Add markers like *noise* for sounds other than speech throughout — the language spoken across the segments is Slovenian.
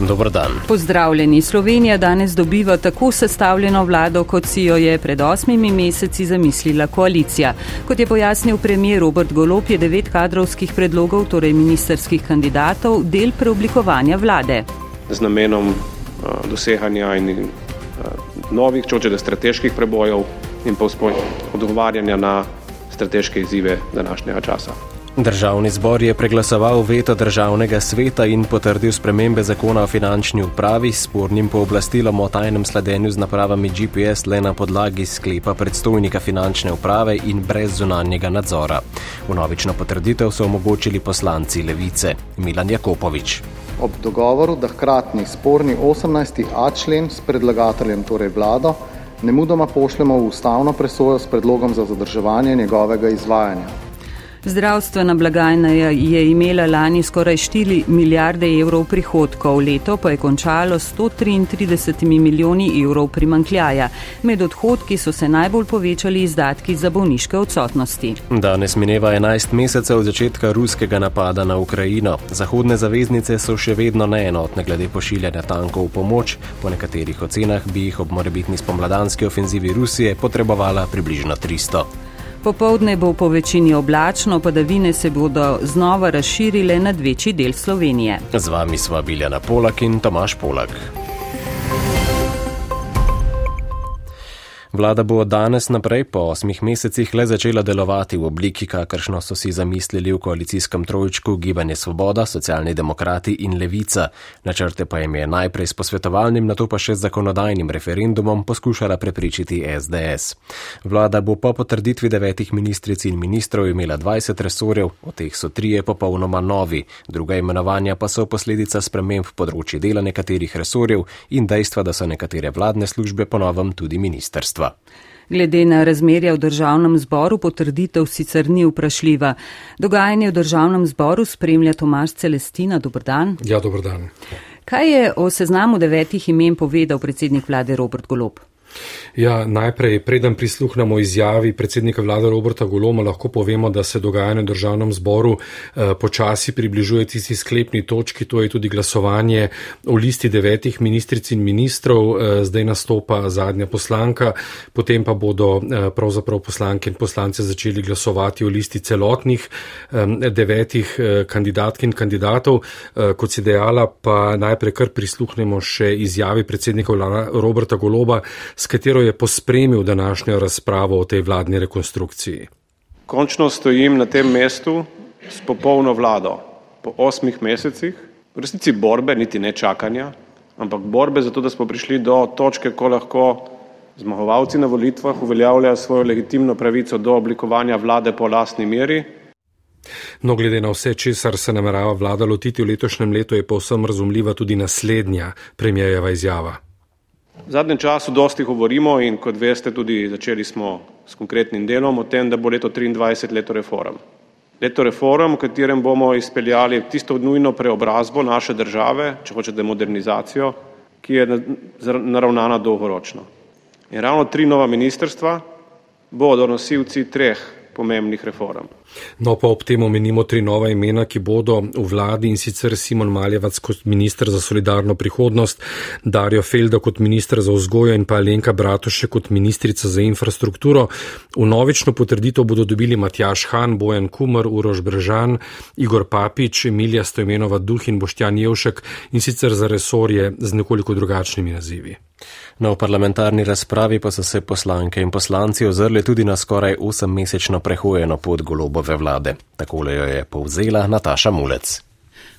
Dobr dan. Pozdravljeni. Slovenija danes dobiva tako sestavljeno vlado, kot si jo je pred osmimi meseci zamislila koalicija. Kot je pojasnil premijer Robert Golop, je devet kadrovskih predlogov, torej ministerskih kandidatov, del preoblikovanja vlade. Z namenom uh, doseganja in, uh, novih, čočede strateških prebojev in pa odgovarjanja na strateške izzive današnjega časa. Državni zbor je preglasoval veto državnega sveta in potrdil spremembe zakona o finančni upravi s spornim pooblastilom o tajnem sledenju z napravami GPS le na podlagi sklepa predstojnika finančne uprave in brez zunanjega nadzora. V novično potrditev so omogočili poslanci Levice Milan Jakopovič. Ob dogovoru, da hkratni sporni 18a člen s predlagateljem, torej vlado, ne mudoma pošljemo v ustavno presojo s predlogom za zadrževanje njegovega izvajanja. Zdravstvena blagajna je imela lani skoraj 4 milijarde evrov prihodkov, leto pa je končalo 133 milijoni evrov primankljaja. Med odhodki so se najbolj povečali izdatki za bolniške odsotnosti. Danes mineva 11 mesecev od začetka ruskega napada na Ukrajino. Zahodne zaveznice so še vedno neenotne glede pošiljanja tankov v pomoč. Po nekaterih ocenah bi jih ob morebitni spomladanski ofenzivi Rusije potrebovala približno 300. Popovdne bo po večini oblačno, padavine se bodo znova razširile nad večji del Slovenije. Z vami sva Biljana Polak in Tomaš Polak. Vlada bo od danes naprej po osmih mesecih le začela delovati v obliki, kakršno so si zamislili v koalicijskem trojčku Gibanje Svoboda, Socialni demokrati in Levica. Načrte pa jim je najprej s posvetovalnim, nato pa še z zakonodajnim referendumom poskušala prepričiti SDS. Vlada bo po potrditvi devetih ministric in ministrov imela 20 resorjev, od teh so trije popolnoma novi, druga imenovanja pa so posledica sprememb področji dela nekaterih resorjev in dejstva, da so nekatere vladne službe ponovem tudi ministerstva sredstva. Glede na razmerja v državnem zboru potrditev sicer ni vprašljiva. Dogajanje v državnem zboru spremlja Tomaš Celestina. Dobr dan. Ja, dobr dan. Kaj je o seznamu devetih imen povedal predsednik vlade Robert Golob? Ja, najprej, preden prisluhnemo izjavi predsednika vlade Roberta Goloma, lahko povemo, da se dogajanje v državnem zboru eh, počasi približuje tisti sklepni točki, to je tudi glasovanje o listi devetih ministric in ministrov, eh, zdaj nastopa zadnja poslanka, potem pa bodo eh, pravzaprav poslanke in poslance začeli glasovati o listi celotnih eh, devetih eh, kandidatk in kandidatov. Eh, kot si dejala, pa najprej kar prisluhnemo še izjavi predsednika vlade Roberta Goloba, s katero je pospremil današnjo razpravo o tej vladni rekonstrukciji. Končno stojim na tem mestu s popolno vlado po osmih mesecih, v resnici borbe, niti ne čakanja, ampak borbe za to, da smo prišli do točke, ko lahko zmagovalci na volitvah uveljavljajo svojo legitimno pravico do oblikovanja vlade po lastni meri. No, glede na vse, česar se namerava vlada lotiti v letošnjem letu, je povsem razumljiva tudi naslednja premijejeva izjava. V zadnjem času dosti govorimo in kot veste tudi začeli smo s konkretnim delom o tem, da bo leto 2023 leto reform. Leto reform, v katerem bomo izpeljali tisto nujno preobrazbo naše države, če hočete modernizacijo, ki je naravnana dolgoročno. In ravno tri nova ministrstva bodo nosilci treh pomembnih reform. No, pa ob tem omenimo tri nova imena, ki bodo v vladi in sicer Simon Maljevac kot ministr za solidarno prihodnost, Darjo Felda kot ministr za vzgojo in pa Alenka Bratoše kot ministrica za infrastrukturo. V novično potrditev bodo dobili Matjaš Han, Bojan Kumar, Uroš Bržan, Igor Papič, Emilija Stojmenova Duh in Boštjan Jevšek in sicer za resorje z nekoliko drugačnimi nazivi. Na parlamentarni razpravi pa so se poslanke in poslanci ozrli tudi na skoraj 8-mesečno prehojeno pot golobove vlade. Takole jo je povzela Nataša Mulec.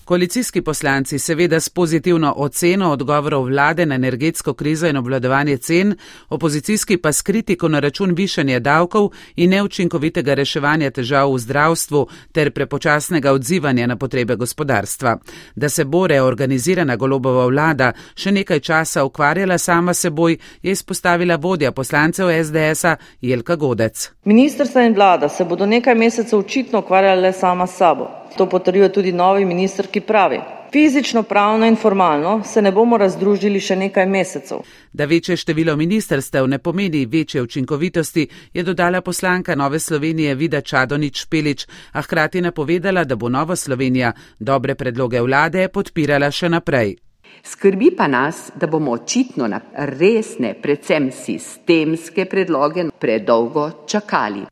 Koalicijski poslanci seveda s pozitivno oceno odgovorov vlade na energetsko krizo in obvladovanje cen, opozicijski pa s kritiko na račun višanja davkov in neučinkovitega reševanja težav v zdravstvu ter prepočasnega odzivanja na potrebe gospodarstva. Da se bo reorganizirana golobova vlada še nekaj časa ukvarjala sama seboj, je izpostavila vodja poslancev SDS-a Jelka Godec. Ministrstva in vlada se bodo nekaj mesecev očitno ukvarjale sama s sabo. To potrjuje tudi novi minister, ki pravi, Fizično, pravno in formalno se ne bomo razdružili še nekaj mesecev. Da večje število ministerstev ne pomeni večje učinkovitosti, je dodala poslanka Nove Slovenije Vida Čadonič Pelič, a hkrati napovedala, da bo Nova Slovenija dobre predloge vlade podpirala še naprej. Skrbi pa nas, da bomo očitno na resne, predvsem sistemske predloge predolgo čakali.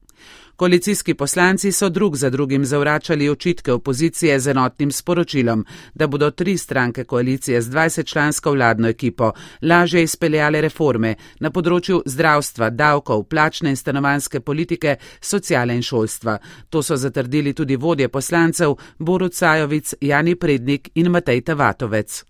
Koalicijski poslanci so drug za drugim zavračali očitke opozicije z enotnim sporočilom, da bodo tri stranke koalicije z 20-člansko vladno ekipo lažje izpeljale reforme na področju zdravstva, davkov, plačne in stanovanske politike, sociale in šolstva. To so zatrdili tudi vodje poslancev Borut Sajovic, Jani Prednik in Matej Tavatovec.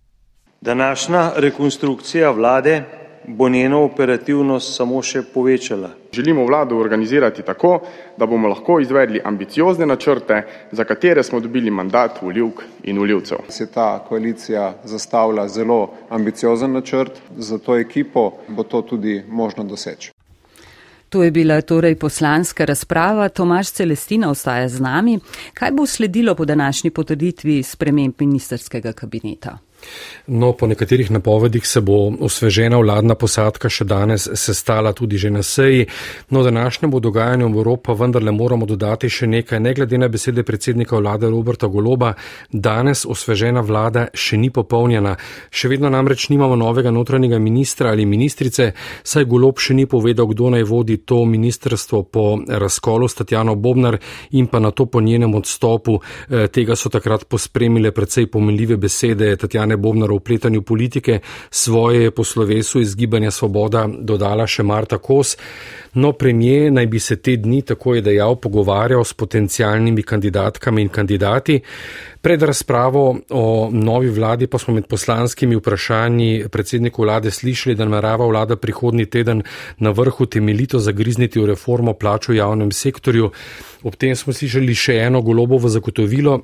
Današnja rekonstrukcija vlade bo njeno operativnost samo še povečala. Želimo vlado organizirati tako, da bomo lahko izvedli ambiciozne načrte, za katere smo dobili mandat voljivk in voljivcev. Se ta koalicija zastavlja zelo ambiciozen načrt, za to ekipo bo to tudi možno doseči. To je bila torej poslanska razprava. Tomaš Celestina ostaja z nami. Kaj bo sledilo po današnji potrditvi sprememb ministerskega kabineta? No, po nekaterih napovedih se bo osvežena vladna posadka še danes sestala tudi že na seji. No, današnjemu dogajanju v Evropi vendarle moramo dodati še nekaj. Ne glede na besede predsednika vlade Roberta Goloba, danes osvežena vlada še ni popolnjena. Še vedno namreč nimamo novega notranjega ministra ali ministrice, saj Golob še ni povedal, kdo naj vodi to ministrstvo po razkolu s Tatjano Bobnar in pa na to po njenem odstopu. Eh, tega so takrat pospremile predvsej pomenljive besede Tatjana. Jane Bobnar v pletanju politike, svoje po slovesu iz Gibanja Svoboda dodala še Marta Kos. No, premije naj bi se te dni, tako je dejal, pogovarjal s potencijalnimi kandidatkami in kandidati. Pred razpravo o novi vladi pa smo med poslanskimi vprašanji predsedniku vlade slišali, da namerava vlada prihodni teden na vrhu temeljito zagrizniti v reformo plač v javnem sektorju. Ob tem smo slišali še eno golobovo zagotovilo.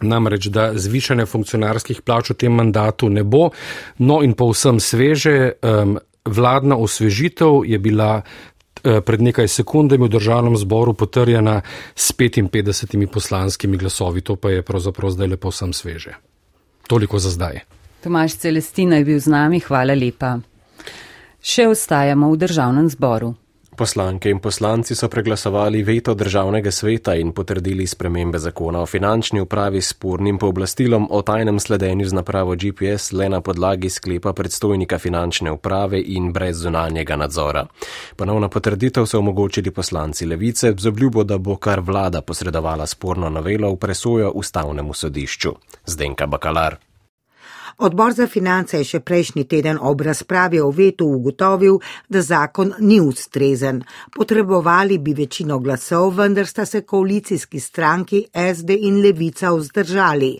Namreč, da zvišanje funkcionarskih plač v tem mandatu ne bo. No in povsem sveže, um, vladna osvežitev je bila uh, pred nekaj sekundami v državnem zboru potrjena s 55 poslanskimi glasovi. To pa je pravzaprav zdaj lepo vsem sveže. Toliko za zdaj. Tomaš Celestina je bil z nami, hvala lepa. Še ostajamo v državnem zboru. Poslanke in poslanci so preglasovali veto državnega sveta in potrdili spremembe zakona o finančni upravi s spornim pooblastilom o tajnem sledenju z napravo GPS le na podlagi sklepa predstojnika finančne uprave in brez zunanjega nadzora. Ponovna potrditev so omogočili poslanci levice z obljubo, da bo kar vlada posredovala sporno novelo v presojo ustavnemu sodišču. Zdenka Bakalar. Odbor za finance je še prejšnji teden ob razpravi o vetu ugotovil, da zakon ni ustrezen. Potrebovali bi večino glasov, vendar sta se koalicijski stranki SD in Levica vzdržali.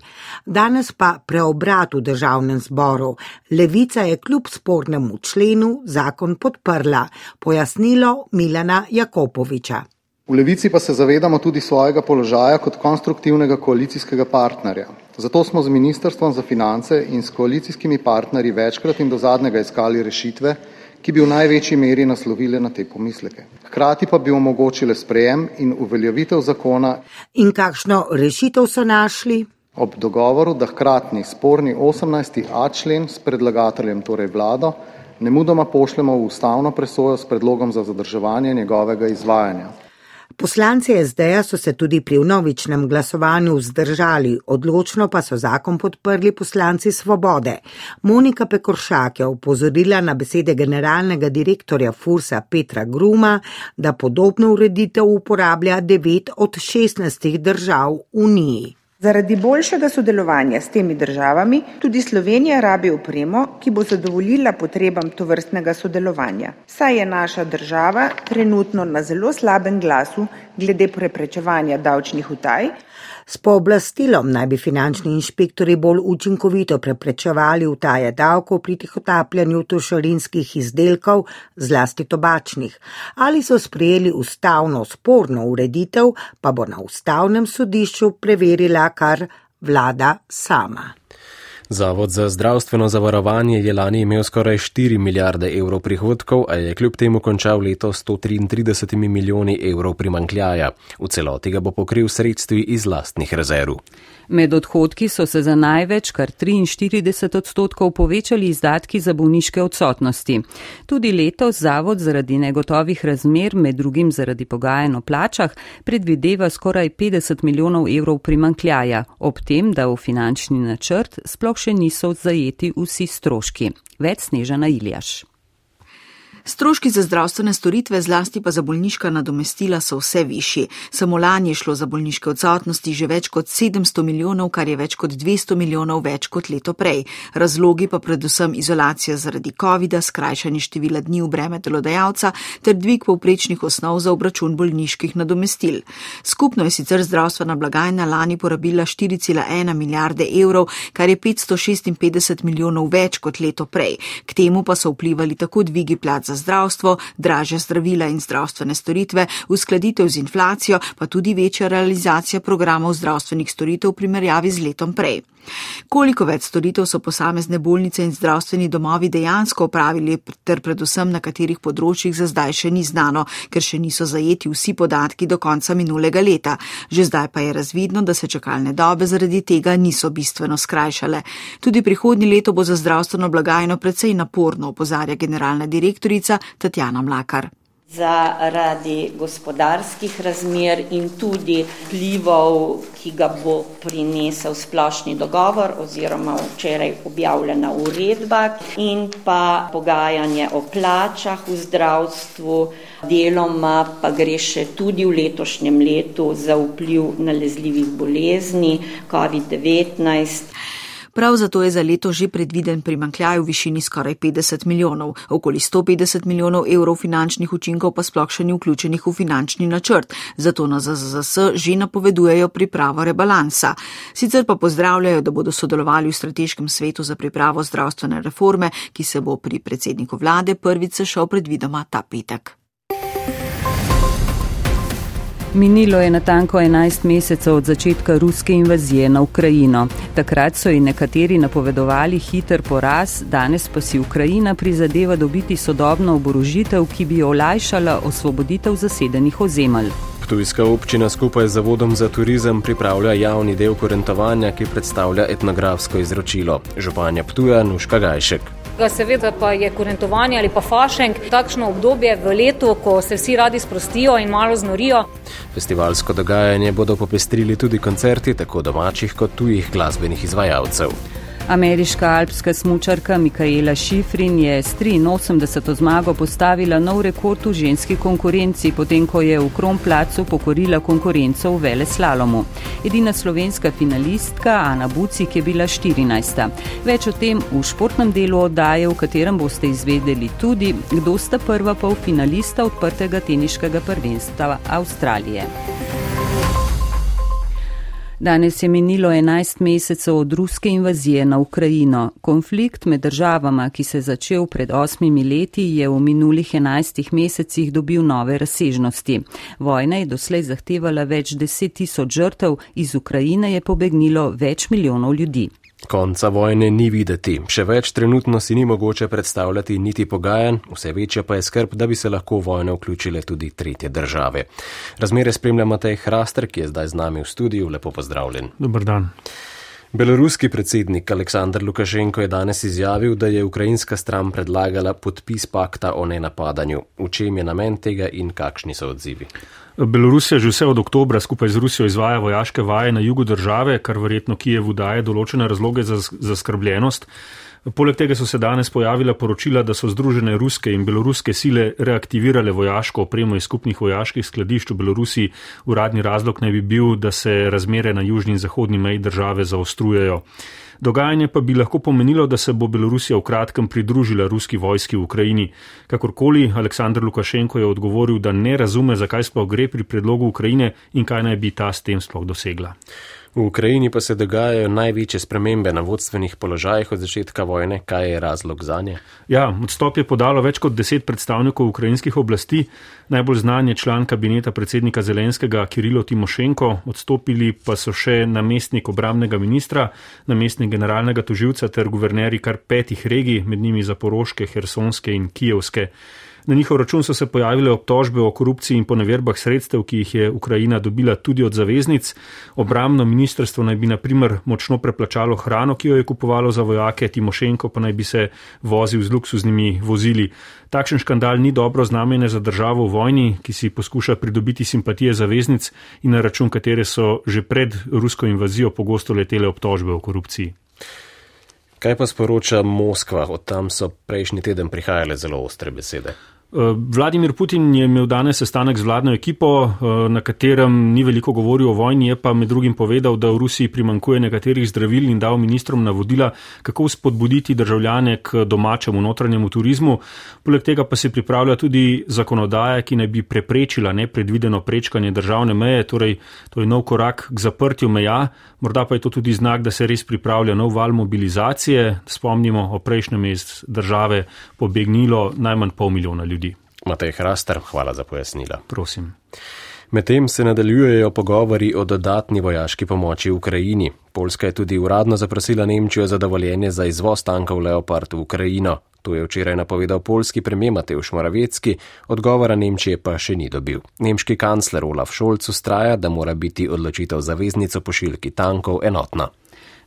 Danes pa preobrat v državnem zboru. Levica je kljub spornemu členu zakon podprla. Pojasnilo Milana Jakopoviča. V Levici pa se zavedamo tudi svojega položaja kot konstruktivnega koalicijskega partnerja. Zato smo z Ministrstvom za finance in s koalicijskimi partnerji večkrat in do zadnjega iskali rešitve, ki bi v največji meri naslovile na te pomisleke. Hkrati pa bi omogočile sprejem in uveljavitev zakona. In kakšno rešitev so našli? Ob dogovoru, da hkratni sporni 18a člen s predlagateljem, torej vlado, ne mudoma pošljemo v ustavno presojo s predlogom za zadrževanje njegovega izvajanja. Poslanci SD-ja so se tudi pri vnovičnem glasovanju vzdržali, odločno pa so zakon podprli poslanci Svobode. Monika Pekoršak je upozorila na besede generalnega direktorja Fursa Petra Gruma, da podobno ureditev uporablja 9 od 16 držav Uniji. Zaradi boljšega sodelovanja s temi državami tudi Slovenija rabi opremo, ki bo zadovoljila potrebam tovrstnega sodelovanja. Saj je naša država trenutno na zelo slabem glasu glede preprečevanja davčnih utaj, S pooblastilom naj bi finančni inšpektori bolj učinkovito preprečevali utaje davkov pri tihotapljanju trošarinskih izdelkov, zlasti tobačnih. Ali so sprejeli ustavno sporno ureditev, pa bo na ustavnem sodišču preverila kar vlada sama. Zavod za zdravstveno zavarovanje je lani imel skoraj 4 milijarde evrov prihodkov, a je kljub temu končal leto 133 milijoni evrov primankljaja. V celoti ga bo pokril sredstvi iz lastnih rezerv. Med odhodki so se za največ, kar 43 odstotkov, povečali izdatki za bolniške odsotnosti. Tudi letos zavod zaradi negotovih razmer, med drugim zaradi pogajanj o plačah, predvideva skoraj 50 milijonov evrov primankljaja, ob tem, da v finančni načrt sploh še niso zajeti vsi stroški. Več sneža na Iljaš. Stroški za zdravstvene storitve, zlasti pa za bolniška nadomestila, so vse višji. Samo lani je šlo za bolniške odsotnosti že več kot 700 milijonov, kar je več kot 200 milijonov več kot leto prej. Razlogi pa predvsem izolacija zaradi COVID-a, skrajšanje števila dni v breme delodajalca ter dvig povprečnih osnov za obračun bolniških nadomestil. Skupno je sicer zdravstvena blagajna lani porabila 4,1 milijarde evrov, kar je 556 milijonov več kot leto prej. K temu pa so vplivali tako dvigi plac za zdravstvo, draže zdravila in zdravstvene storitve, uskladitev z inflacijo, pa tudi večja realizacija programov zdravstvenih storitev v primerjavi z letom prej. Koliko več storitev so posamezne bolnice in zdravstveni domovi dejansko opravili, ter predvsem na katerih področjih za zdaj še ni znano, ker še niso zajeti vsi podatki do konca minulega leta. Že zdaj pa je razvidno, da se čakalne dobe zaradi tega niso bistveno skrajšale. Tudi prihodnji leto bo za zdravstveno blagajno precej naporno, opozarja generalna direktorica Tatjana Mlakar zaradi gospodarskih razmer in tudi vplivov, ki ga bo prinesel splošni dogovor oziroma včeraj objavljena uredba in pa pogajanje o plačah v zdravstvu, deloma pa gre še tudi v letošnjem letu za vpliv nalezljivih bolezni COVID-19. Prav zato je za leto že predviden primankljaj v višini skoraj 50 milijonov, okoli 150 milijonov evrov finančnih učinkov pa sploh še ni vključenih v finančni načrt, zato na ZZS že napovedujejo pripravo rebalansa. Sicer pa pozdravljajo, da bodo sodelovali v strateškem svetu za pripravo zdravstvene reforme, ki se bo pri predsedniku vlade prvič sešel predvidoma ta petek. Minilo je natanko 11 mesecev od začetka ruske invazije na Ukrajino. Takrat so ji nekateri napovedovali hiter poraz, danes pa si Ukrajina prizadeva dobiti sodobno oborožitev, ki bi olajšala osvoboditev zasedenih ozemelj. Ptujska občina skupaj z Zavodom za turizem pripravlja javni del korentovanja, ki predstavlja etnografsko izročilo. Županja Ptuja Nuška Gajšek. Seveda pa je kurentovanje ali pa fašeng takšno obdobje v letu, ko se vsi radi sprostijo in malo znorijo. Festivalsko dogajanje bodo popestrili tudi koncerti tako domačih kot tujih glasbenih izvajalcev. Ameriška alpska smučarka Mikaela Šifrin je s 83. zmago postavila nov rekord v ženski konkurenci, potem ko je v Kromplacu pokorila konkurenco v vele slalomu. Edina slovenska finalistka Ana Bucik je bila 14. Več o tem v športnem delu oddaje, v katerem boste izvedeli tudi, kdo sta prva pol finalista odprtega teniškega prvenstva Avstralije. Danes je minilo 11 mesecev od ruske invazije na Ukrajino. Konflikt med državama, ki se je začel pred osmimi leti, je v minulih 11 mesecih dobil nove razsežnosti. Vojna je doslej zahtevala več deset tisoč žrtev, iz Ukrajine je pobegnilo več milijonov ljudi. Konca vojne ni videti, še več trenutno si ni mogoče predstavljati niti pogajanj, vse večja pa je skrb, da bi se lahko v vojno vključile tudi tretje države. Razmere spremljamo tej Hraster, ki je zdaj z nami v studiu. Lepo pozdravljen. Dobar dan. Beloruski predsednik Aleksandr Lukašenko je danes izjavil, da je ukrajinska stran predlagala podpis pakta o nenapadanju. V čem je namen tega in kakšni so odzivi? Belorusija že vse od oktobra skupaj z Rusijo izvaja vojaške vaje na jugu države, kar verjetno Kijevu daje določene razloge za zaskrbljenost. Poleg tega so se danes pojavila poročila, da so združene ruske in beloruske sile reaktivirale vojaško opremo iz skupnih vojaških skladišč v Belorusiji. Uradni razlog naj bi bil, da se razmere na južni in zahodni meji države zaostrujejo. Dogajanje pa bi lahko pomenilo, da se bo Belorusija v kratkem pridružila ruski vojski v Ukrajini. Kakorkoli, Aleksandr Lukašenko je odgovoril, da ne razume, zakaj sploh gre pri predlogu Ukrajine in kaj naj bi ta s tem sploh dosegla. V Ukrajini pa se dogajajo največje spremembe na vodstvenih položajih od začetka vojne. Kaj je razlog za nje? Ja, odstop je podalo več kot deset predstavnikov ukrajinskih oblasti. Najbolj znan je član kabineta predsednika Zelenskega Kirilo Timošenko, odstopili pa so še namestnik obramnega ministra, namestnik generalnega toživca ter guverneri kar petih regij, med njimi Zaporoške, Hersonske in Kijevske. Na njihov račun so se pojavile obtožbe o korupciji in poneverbah sredstev, ki jih je Ukrajina dobila tudi od zaveznic. Obramno ministrstvo naj bi naprimer močno preplačalo hrano, ki jo je kupovalo za vojake, Timošenko pa naj bi se vozil z luksuznimi vozili. Takšen škandal ni dobro znamenje za državo v vojni, ki si poskuša pridobiti simpatije zaveznic in na račun katere so že pred rusko invazijo pogosto letele obtožbe o korupciji. Kaj pa sporoča Moskva? Od tam so prejšnji teden prihajale zelo ostre besede. Eh, Vladimir Putin je imel danes sestanek z vladno ekipo, eh, na katerem ni veliko govoril o vojni, je pa med drugim povedal, da v Rusiji primankuje nekaterih zdravil in dal ministrom navodila, kako spodbuditi državljane k domačemu notranjemu turizmu. Poleg tega pa se pripravlja tudi zakonodaja, ki naj bi preprečila nepredvideno prečkanje državne meje, torej to je nov korak k zaprtju meja, morda pa je to tudi znak, da se res pripravlja nov val mobilizacije. Spomnimo, o prejšnjem je iz države pobegnilo najmanj pol milijona ljudi. Matej Hrastar, hvala za pojasnila. Prosim. Medtem se nadaljujejo pogovori o dodatni vojaški pomoči Ukrajini. Poljska je tudi uradno zaprosila Nemčijo za dovoljenje za izvoz tankov Leopard v Ukrajino. To je včeraj napovedal polski premijer Mateusz Moravecki, odgovora Nemčije pa še ni dobil. Nemški kancler Olaf Scholz ustraja, da mora biti odločitev zaveznico pošiljki tankov enotna.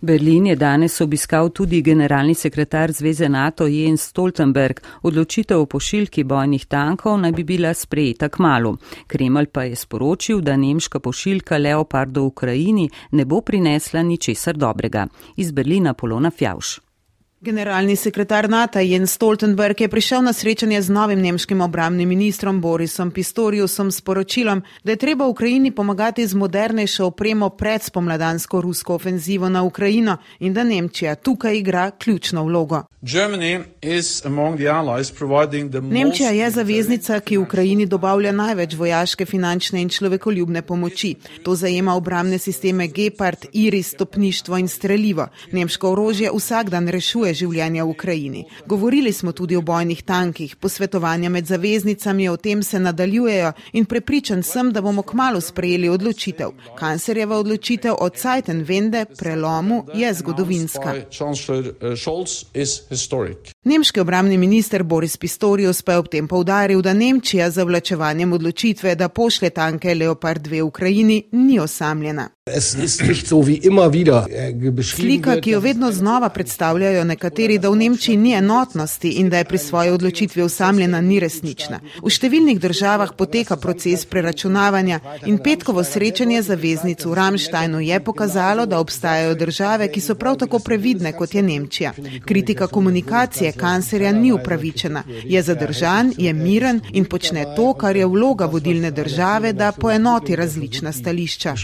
Berlin je danes obiskal tudi generalni sekretar Zveze NATO Jens Stoltenberg. Odločitev o pošiljki bojnih tankov naj bi bila sprejeta k malu. Kremelj pa je sporočil, da nemška pošiljka Leopard v Ukrajini ne bo prinesla ničesar dobrega. Iz Berlina Polona Fjauš. Generalni sekretar NATO Jens Stoltenberg je prišel na srečanje z novim nemškim obramnim ministrom Borisom Pistoriusom s poročilom, da je treba Ukrajini pomagati z modernejšo opremo pred spomladansko rusko ofenzivo na Ukrajino in da Nemčija tukaj igra ključno vlogo. Nemčija je zaveznica, ki Ukrajini dobavlja največ vojaške, finančne in človekoljubne pomoči. To zajema obramne sisteme Gepard, Iris, stopništvo in streljivo. Nemško orožje vsak dan rešuje življenja v Ukrajini. Govorili smo tudi o bojnih tankih, posvetovanja med zaveznicami o tem se nadaljujejo in prepričan sem, da bomo kmalo sprejeli odločitev. Kancerjeva odločitev o Zeitenwende, prelomu, je zgodovinska. Nemški obramni minister Boris Pistorius pa je ob tem povdaril, da Nemčija z vlačevanjem odločitve, da pošlje tanke Leopard 2 v Ukrajini, ni osamljena. Slika, ki jo vedno znova predstavljajo nekateri, da v Nemčiji ni enotnosti in da je pri svoji odločitvi osamljena, ni resnična. V številnih državah poteka proces preračunavanja in petkovo srečanje zaveznic v Ramštajnu je pokazalo, da obstajajo države, ki so prav tako previdne kot je Nemčija. Kritika komunikacije kancerja ni upravičena, je zadržan, je miren in počne to, kar je vloga vodilne države, da poenoti različna stališča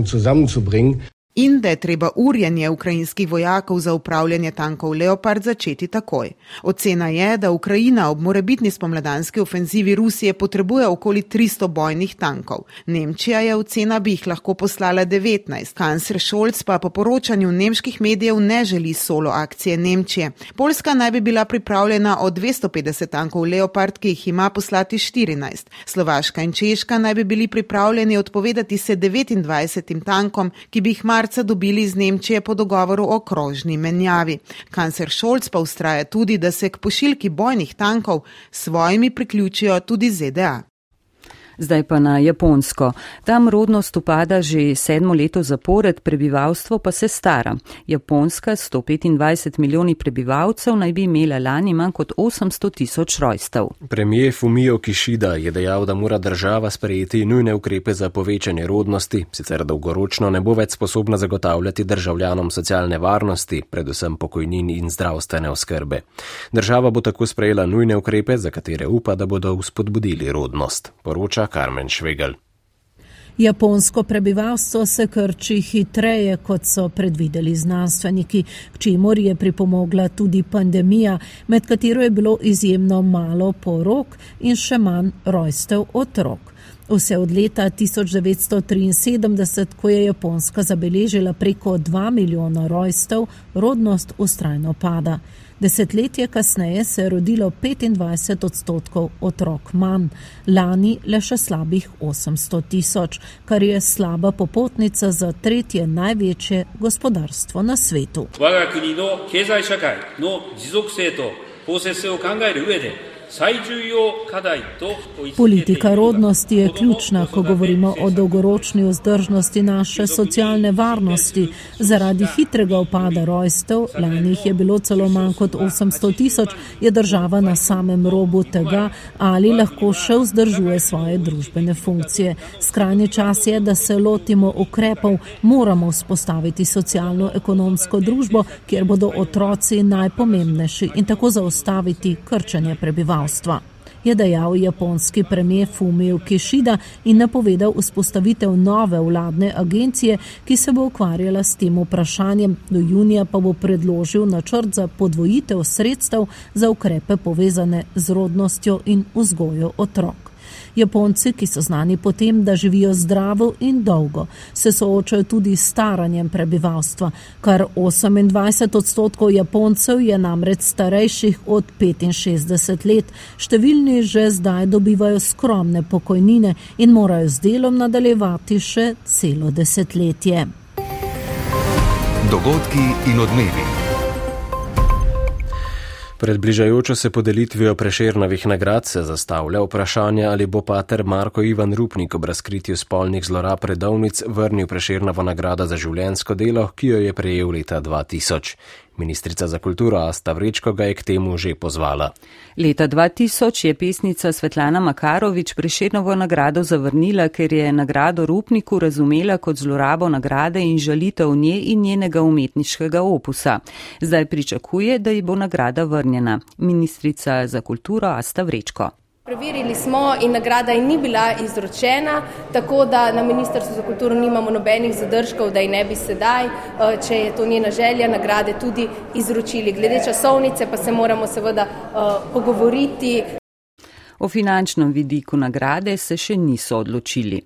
Leistung zusammenzubringen. In da je treba urjenje ukrajinskih vojakov za upravljanje tankov Leopard začeti takoj. Ocena je, da Ukrajina ob morebitni spomladanski ofenzivi Rusije potrebuje okoli 300 bojnih tankov. Nemčija je ocena, bi jih lahko poslala 19. Kancler Scholz pa po poročanju nemških medijev ne želi solo akcije Nemčije. Poljska naj bi bila pripravljena od 250 tankov Leopard, ki jih ima poslati 14. Slovaška in Češka naj bi bili pripravljeni odpovedati se 29 tankom, ki bi jih marca dobili iz Nemčije po dogovoru o krožni menjavi. Kancer Šolc pa ustraja tudi, da se k pošiljki bojnih tankov svojimi priključijo tudi ZDA. Zdaj pa na Japonsko. Tam rodnost upada že sedmo leto zapored, prebivalstvo pa se stara. Japonska s 125 milijoni prebivalcev naj bi imela lani manj kot 800 tisoč rojstev. Premijer Fumio Kishida je dejal, da mora država sprejeti nujne ukrepe za povečanje rodnosti, sicer dolgoročno ne bo več sposobna zagotavljati državljanom socialne varnosti, predvsem pokojnin in zdravstvene oskrbe. Država bo tako sprejela nujne ukrepe, za katere upa, da bodo vzpodbudili rodnost. Poroča Carmen Schwegel. Japonsko prebivalstvo se krči hitreje, kot so predvideli znanstveniki, k čemur je pripomogla tudi pandemija, med katero je bilo izjemno malo porok in še manj rojstev otrok. Vse od leta 1973, ko je Japonska zabeležila preko 2 milijona rojstev, rodnost ustrajno pada. Desetletje kasneje se je rodilo 25 odstotkov otrok manj, lani le še slabih 800 tisoč, kar je slaba popotnica za tretje največje gospodarstvo na svetu. Politika rodnosti je ključna, ko govorimo o dolgoročni vzdržnosti naše socialne varnosti. Zaradi hitrega upada rojstev, lani jih je bilo celo manj kot 800 tisoč, je država na samem robu tega, ali lahko še vzdržuje svoje družbene funkcije. Skrajni čas je, da se lotimo ukrepov, moramo vzpostaviti socialno-ekonomsko družbo, kjer bodo otroci najpomembnejši in tako zaustaviti krčanje prebivalstva prebivalstva. Je dejal japonski premijer Fumio Kishida in napovedal vzpostavitev nove vladne agencije, ki se bo ukvarjala s tem vprašanjem. Do junija pa bo predložil načrt za podvojitev sredstev za ukrepe povezane z rodnostjo in vzgojo otrok. Japonci, ki so znani potem, da živijo zdravo in dolgo, se soočajo tudi s staranjem prebivalstva. Kar 28 odstotkov Japoncev je namreč starejših od 65 let. Številni že zdaj dobivajo skromne pokojnine in morajo z delom nadaljevati še celo desetletje. Dogodki in odmevi. Pred bližajočo se podelitvijo preširnovih nagrad se zastavlja vprašanje, ali bo pater Marko Ivan Rupnik ob razkritju spolnih zlorab redovnic vrnil preširnovo nagrado za življensko delo, ki jo je prejel leta 2000. Ministrica za kulturo Asta Vrečko ga je k temu že pozvala. Leta 2000 je pesnica Svetlana Makarovič preširnovo nagrado zavrnila, ker je nagrado Rupniku razumela kot zlorabo nagrade in žalitev nje in njenega umetniškega opusa. Zdaj pričakuje, da ji bo nagrada vrnjena. Ministrica za kulturo Asta Vrečko. Preverili smo in nagrada ji ni bila izročena, tako da na Ministrstvu za kulturo nimamo nobenih zadržkov, da ji ne bi sedaj, eh, če je to njena želja, nagrade tudi izročili. Glede časovnice pa se moramo seveda uh, pogovoriti. O finančnem vidiku nagrade se še niso odločili.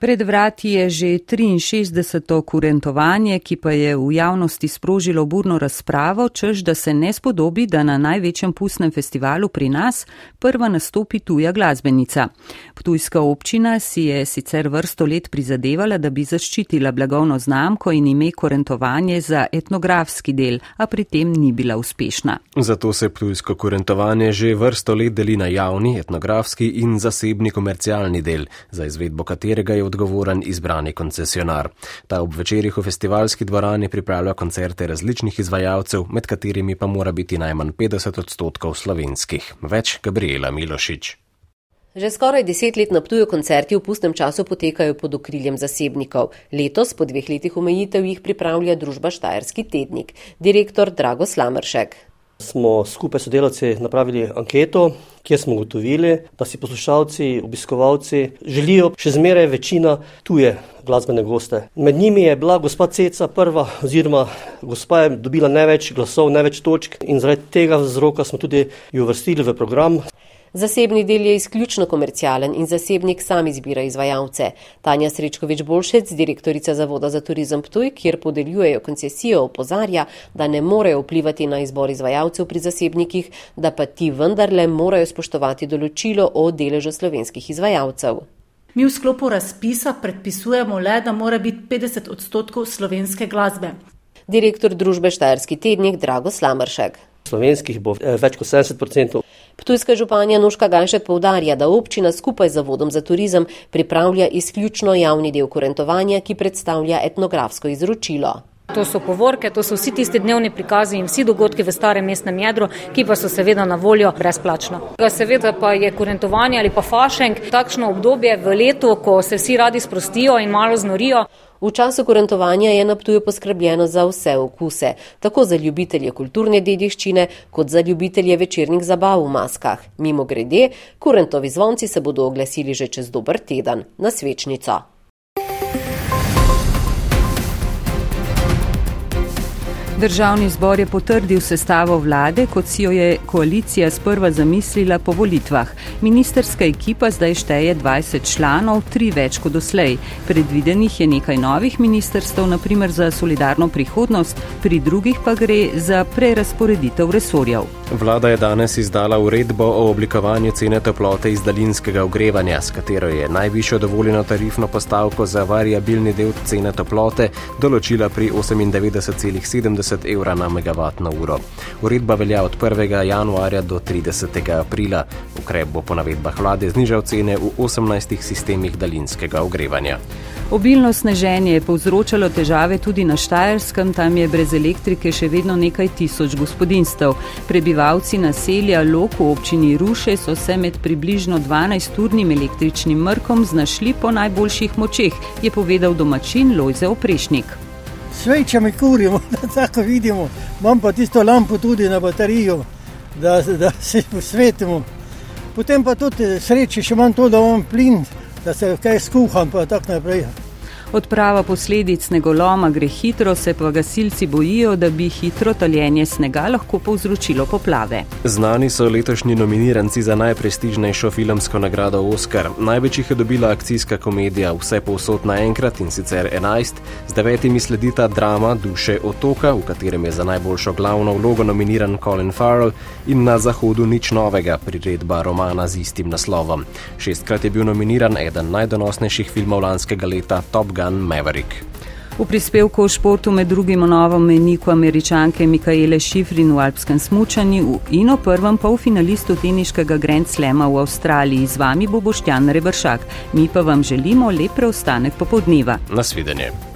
Pred vrati je že 63. kurentovanje, ki pa je v javnosti sprožilo burno razpravo, čež da se ne spodobi, da na največjem pustnem festivalu pri nas prva nastopi tuja glasbenica. Ptujska občina si je sicer vrsto let prizadevala, da bi zaščitila blagovno znamko in ime kurentovanje za etnografski del, a pri tem ni bila uspešna. Zato se ptujsko kurentovanje že vrsto let deli na javni, etnografski in zasebni komercialni del, za izvedbo katerega je odgovoren izbrani koncesionar. Ta ob večerjih v festivalski dvorani pripravlja koncerte različnih izvajalcev, med katerimi pa mora biti najmanj 50 odstotkov slovenskih. Več Gabriela Milošič. Že skoraj deset let na Ptuju koncerti v pustnem času potekajo pod okriljem zasebnikov. Letos, po dveh letih omejitev, jih pripravlja družba Štajerski tednik. Direktor Drago Slamršek smo skupaj s sodelavci napravili anketo, kjer smo ugotovili, da si poslušalci, obiskovalci želijo še zmeraj večina tuje glasbene goste. Med njimi je bila gospa Ceca prva, oziroma gospa je dobila največ glasov, največ točk in zaradi tega vzroka smo tudi jo vrstili v program. Zasebni del je izključno komercialen in zasebnik sam izbira izvajalce. Tanja Srečkovič Bolšec, direktorica Zavoda za turizem Ptuj, kjer podeljujejo koncesijo, opozarja, da ne morejo vplivati na izbor izvajalcev pri zasebnikih, da pa ti vendarle morajo spoštovati določilo o deležu slovenskih izvajalcev. Mi v sklopu razpisa predpisujemo le, da mora biti 50 odstotkov slovenske glasbe. Direktor družbe Štajerski tednik Drago Slamršek. Slovenskih bo eh, več kot 70 odstotkov. Ptujska županja Nuška Ganšek povdarja, da občina skupaj z Zavodom za turizem pripravlja izključno javni del kurentovanja, ki predstavlja etnografsko izročilo. To so povorke, to so vsi tisti dnevni prikazi in vsi dogodki v starem mestnem jedru, ki pa so seveda na voljo brezplačno. Seveda pa je kurentovanje ali pa fašeng takšno obdobje v letu, ko se vsi radi sprostijo in malo znorijo. V času kurentovanja je na Ptuju poskrbljeno za vse okuse, tako za ljubitelje kulturne dediščine, kot za ljubitelje večernih zabav v maskah. Mimo grede, kurentovi zvonci se bodo oglasili že čez dober teden na svečnico. Državni zbor je potrdil sestavo vlade, kot si jo je koalicija sprva zamislila po volitvah. Ministerska ekipa zdaj šteje 20 članov, tri več kot doslej. Predvidenih je nekaj novih ministerstv, naprimer za solidarno prihodnost, pri drugih pa gre za prerasporeditev resorjev. Vlada je danes izdala uredbo o oblikovanju cene toplote iz daljinskega ogrevanja, s katero je najvišjo dovoljeno tarifno postavko za variabilni del cene toplote določila pri 98,70 evra na megavatno uro. Uredba velja od 1. januarja do 30. aprila. Ukrep bo po navedbah vlade znižal cene v 18 sistemih daljinskega ogrevanja. Obilno sneženje je povzročalo težave tudi na Štajerskem, tam je brez elektrike še vedno nekaj tisoč gospodinstv. Prebivalci naselja Lok v občini Ruše so se med približno 12-urnim električnim mrkom znašli po najboljših močeh, je povedal domačin Lojze Oprešnik. Svečami kurimo, *laughs* da tako vidimo, imam pa tisto lampo tudi na baterijo, da, da se posvetimo. Potem pa tudi sreče, še imam to, da imam plin, da se kaj skuham, pa tako naprej. Odprava posledic snegoloma gre hitro, se pa gasilci bojijo, da bi hitro taljenje snega lahko povzročilo poplave. Znani so letošnji nominiranci za najprestižnejšo filmsko nagrado Oscar. Največ jih je dobila akcijska komedija Vse povsod naenkrat in sicer 11, z devetimi sledita drama Duše otoka, v katerem je za najboljšo glavno vlogo nominiran Colin Farrell in na zahodu nič novega, priredba romana z istim naslovom. Šestkrat je bil nominiran eden najdonosnejših filmov lanskega leta Top Gun. Gun Maverick. V prispevku o športu med drugim o novem meniku američanke Mikaele Šifrin v alpskem smučanju in o prvem polfinalistu teniškega Grand Slema v Avstraliji. Z vami bo Boštjan Rebršak. Mi pa vam želimo lep preostanek popodneva. Nasvidenje.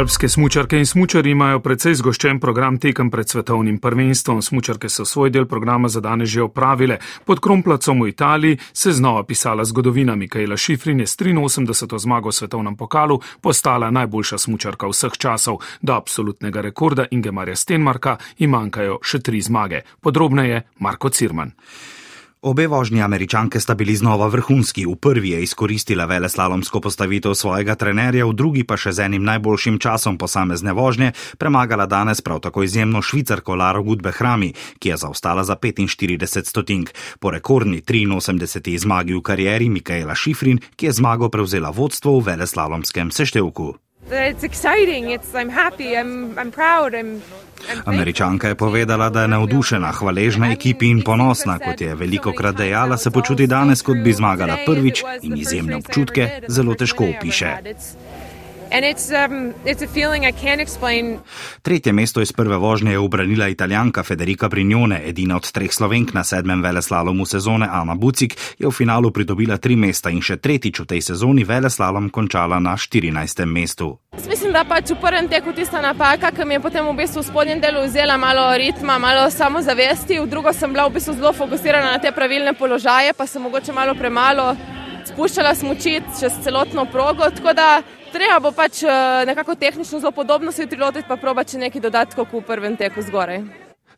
Alpske smučarke in smučari imajo precej zgoščen program tekem pred svetovnim prvenstvom. Smučarke so svoj del programa za danes že opravile. Pod Kromplacom v Italiji se znova pisala zgodovina. Mikaela Šifrin je s 83. zmago v svetovnem pokalu postala najboljša smučarka vseh časov. Do absolutnega rekorda Ingemarja Stenmarka jim manjkajo še tri zmage. Podrobneje Marko Cirman. Obe vožnji američanke sta bili znova vrhunski. V prvi je izkoristila veleslalomsko postavitev svojega trenerja, v drugi pa še z enim najboljšim časom posamezne vožnje premagala danes prav tako izjemno švicarko Laro Gudbe Hrami, ki je zaostala za 45 stotink. Po rekordni 83. zmagi v karieri Mikaela Šifrin, ki je zmago prevzela vodstvo v veleslalomskem seštevku. It's exciting, it's, I'm happy, I'm, I'm proud, I'm Američanka je povedala, da je navdušena, hvaležna ekipi in ponosna, kot je veliko krat dejala, se počuti danes, kot bi zmagala prvič in izjemne občutke zelo težko opiše. Um, Tretje mesto iz prve vožnje je obranila italijanka Federica Brignone, edina od treh slovenk na sedmem veleslalomu sezone Ana Bucik, je v finalu pridobila tri mesta in še tretjič v tej sezoni veleslalom končala na 14. mestu. Mislim, da pač v prvem teku tista napaka, ki mi je potem v bistvu v spodnjem delu vzela malo ritma, malo samozavesti, v drugo sem bila v bistvu zelo fokusirana na te pravilne položaje, pa sem mogoče malo premalo spuščala smočit čez celotno progo. Tako da treba bo pač eh, nekako tehnično zelo podobno se utrilotiti, pa proba če nekaj dodatkov v prvem teku zgoraj.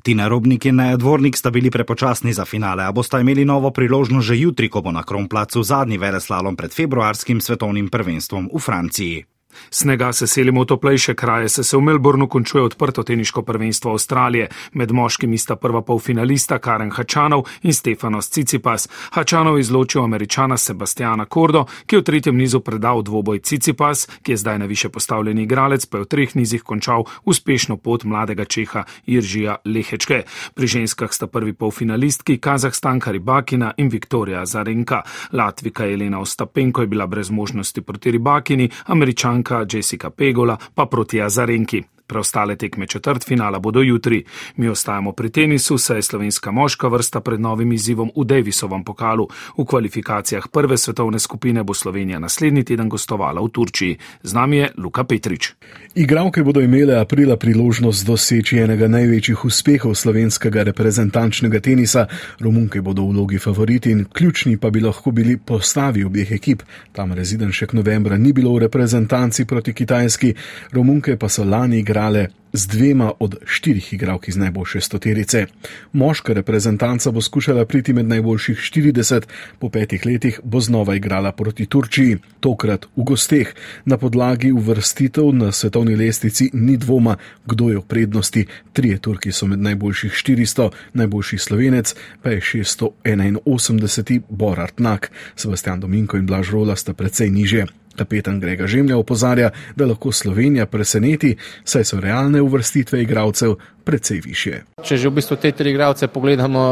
Tina Robnik in Nedvornik sta bili prepočasni za finale, a bosta imeli novo priložnost že jutri, ko bo na Kronplacu zadnji veleslalom pred februarskim svetovnim prvenstvom v Franciji. Snega se selimo v toplejše kraje, se, se v Melbournu končuje odprto teniško prvenstvo Avstralije. Med moškimi sta prva polfinalista Karen Hačanov in Stefanos Cicipas. Hačanov izločil američana Sebastiana Kordo, ki je v tretjem nizu predal dvoboj Cicipas, ki je zdaj na više postavljeni igralec, pa je v treh nizih končal uspešno pot mladega Čeha Iržija Lehečke. Pri ženskah sta prvi polfinalistki Kazahstanka Ribakina in Viktorija Zarenka. Latvika Elena Ostapenko je bila brez možnosti proti Ribakini, američanka Jessica Pegola pa proti Azarenki. Preostale tekme četrt finala bodo jutri. Mi ostajamo pri tenisu, saj je slovenska moška vrsta pred novim izzivom v Davisovem pokalu. V kvalifikacijah prve svetovne skupine bo Slovenija naslednji teden gostovala v Turčiji. Z nami je Luka Petrič. Igravke bodo imele aprila priložnost doseči enega največjih uspehov slovenskega reprezentančnega tenisa. Romunke bodo v vlogi favoriti in ključni pa bi lahko bili postavi obeh ekip. Tam rezidenšek novembra ni bilo v reprezentanci proti Kitajski, Romunke pa so lani igrale z dvema od štirih igralk iz najboljše stoterice. Moška reprezentanca bo skušala priti med najboljših 40, po petih letih bo znova igrala proti Turčiji, tokrat v gosteh. Na podlagi uvrstitev na svetovni lestvici ni dvoma, kdo je v prednosti. Trije Turki so med najboljših 400, najboljši slovenec pa je 681. Borart Nak, Sebastian Dominko in Blaž Rola sta precej niže. Kapetan Grega Žemlja opozarja, da lahko Slovenija preseneti, saj so realne uvrstitve igralcev precej više. Če že v bistvu te tri igralce pogledamo,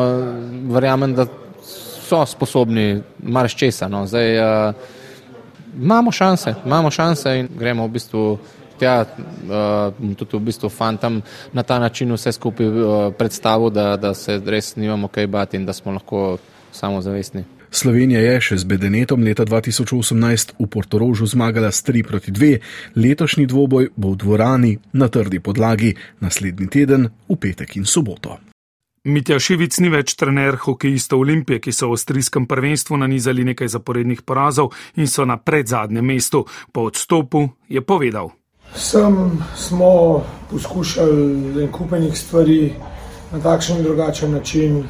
verjamem, da so sposobni marščesa. No. Zdaj uh, imamo šanse, imamo šanse in gremo v bistvu. Ja, uh, tudi v bistvu fantam na ta način vse skupaj uh, predstavil, da, da se res nimamo kaj bati in da smo lahko samozavestni. Slovenija je še z Bedenetom leta 2018 v Portorožu zmagala s 3 proti 2, letošnji dvoboj bo v dvorani na trdi podlagi naslednji teden v petek in soboto. Mitja Šivic ni več trener hokejistov Olimpije, ki so v avstrijskem prvenstvu nanizali nekaj zaporednih porazov in so na predzadnjem mestu. Po odstopu je povedal. Sem smo poskušali en kupenih stvari na takšen in drugačen način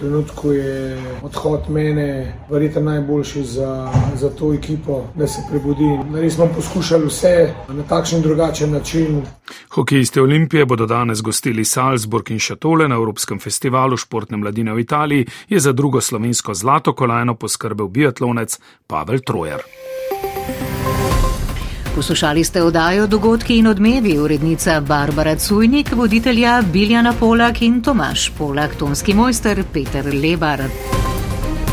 trenutku je odhod mene verjetno najboljši za, za to ekipo, da se prebudi. Res smo poskušali vse na takšen drugačen način. Hokejisti Olimpije bodo danes gostili Salzburg in Šatole na Evropskem festivalu športne mladine v Italiji, je za drugo slovensko zlato kolajno poskrbel biatlonec Pavel Trojer. Poslušali ste oddajo Dogodki in odmevi, urednica Barbara Cujnik, voditelja Biljana Polak in Tomaš Polak, tonski mojster Peter Lebar.